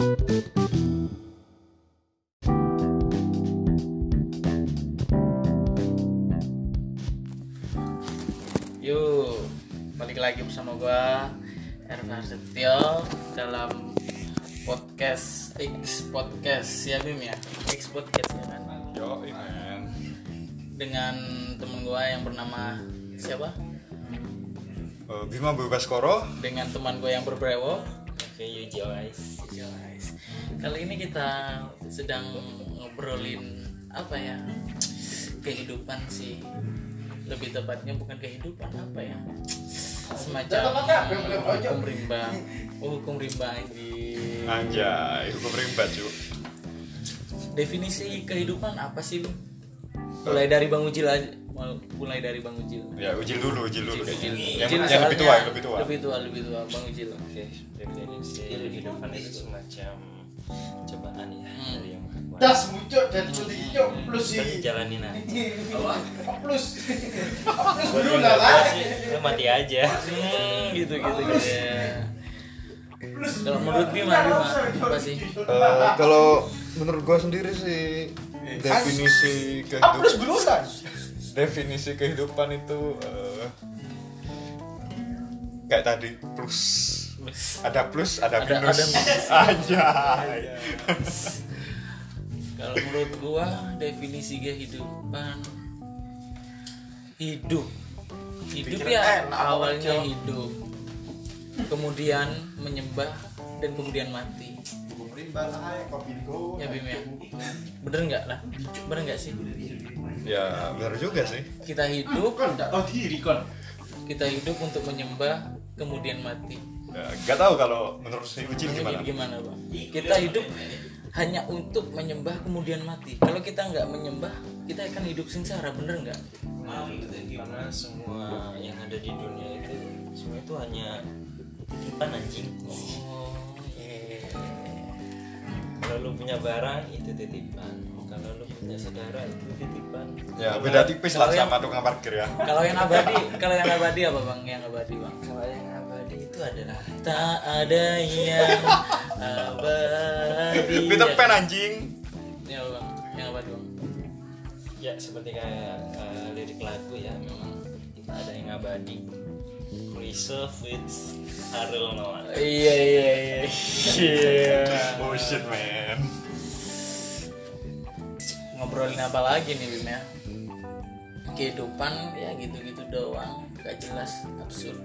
Yuk, balik lagi bersama gua Ervan Setio dalam podcast X podcast. Ya Bim ya? X podcast ya kan? Yo, man. dengan temen gua yang bernama siapa? Eh, Bima Baskoro. dengan teman gua yang berbrewo oke Yuji Oais Yuji Oais. kali ini kita sedang ngobrolin apa ya? Kehidupan sih. Lebih tepatnya bukan kehidupan apa ya? Semacam hukum rimba. Oh, hukum rimba anjing Anjay, hukum rimba, Cuk. definisi kehidupan apa sih lu mulai dari bang Ujil aja mulai dari bang Ujil Ya, ujil dulu, ujil dulu kayaknya. Yang, Ujil yang lebih tua, yang lebih tua. lebih tua lebih tua bang Ujil Oke, definisi kehidupan itu semacam cobaan ya Hmm. dari yang. Das muncul dan hijau plus sih. jalanin aja. Plus. Plus dulu lah mati aja. hmm, gitu gitu gitu ya. Plus. kalau menurut Bima Bima apa sih Eh, kalau menurut gua sendiri sih definisi Ah, plus kehidupan. Definisi kehidupan itu eh, kayak tadi plus. Ada plus ada Ada- minus. Anjay. kalau menurut gua definisi kehidupan hidup. Hidup Pikiran ya enak, awalnya hidup. Kemudian menyembah dan kemudian mati. Go. ya Bim ya. bener nggak lah? Bener nggak sih? Ya benar juga sih. Kita hidup tahu diri kon. kita hidup untuk menyembah kemudian mati. Ya, gak tahu kalau menurut si Ucil Jadi gimana. Gimana bang kita hidup hanya untuk menyembah kemudian mati. Kalau kita nggak menyembah kita akan hidup sengsara bener nggak? Karena semua yang ada di dunia itu semua itu hanya titipan anjing. oh. iya. Kalau lu punya barang itu titipan. Kalau lu punya saudara itu titipan. ya Kalau- beda tipis lah Kalau yang- sama tukang parkir ya. Kalau yang abadi kalau yang abadi apa bang? Yang abadi bang? Kalau yang abadi itu adalah tak ada yang abadi. Peter Pan anjing. Ya bang? Yang abadi bang? Ya seperti kayak eh, lirik lagu ya memang. Kita ada yang abadi reserve with Ariel Noah iya iya iya. Iya bullshit man. Ngobrolin apa lagi nih Bim ya? Kehidupan ya gitu-gitu doang. Gak jelas absurd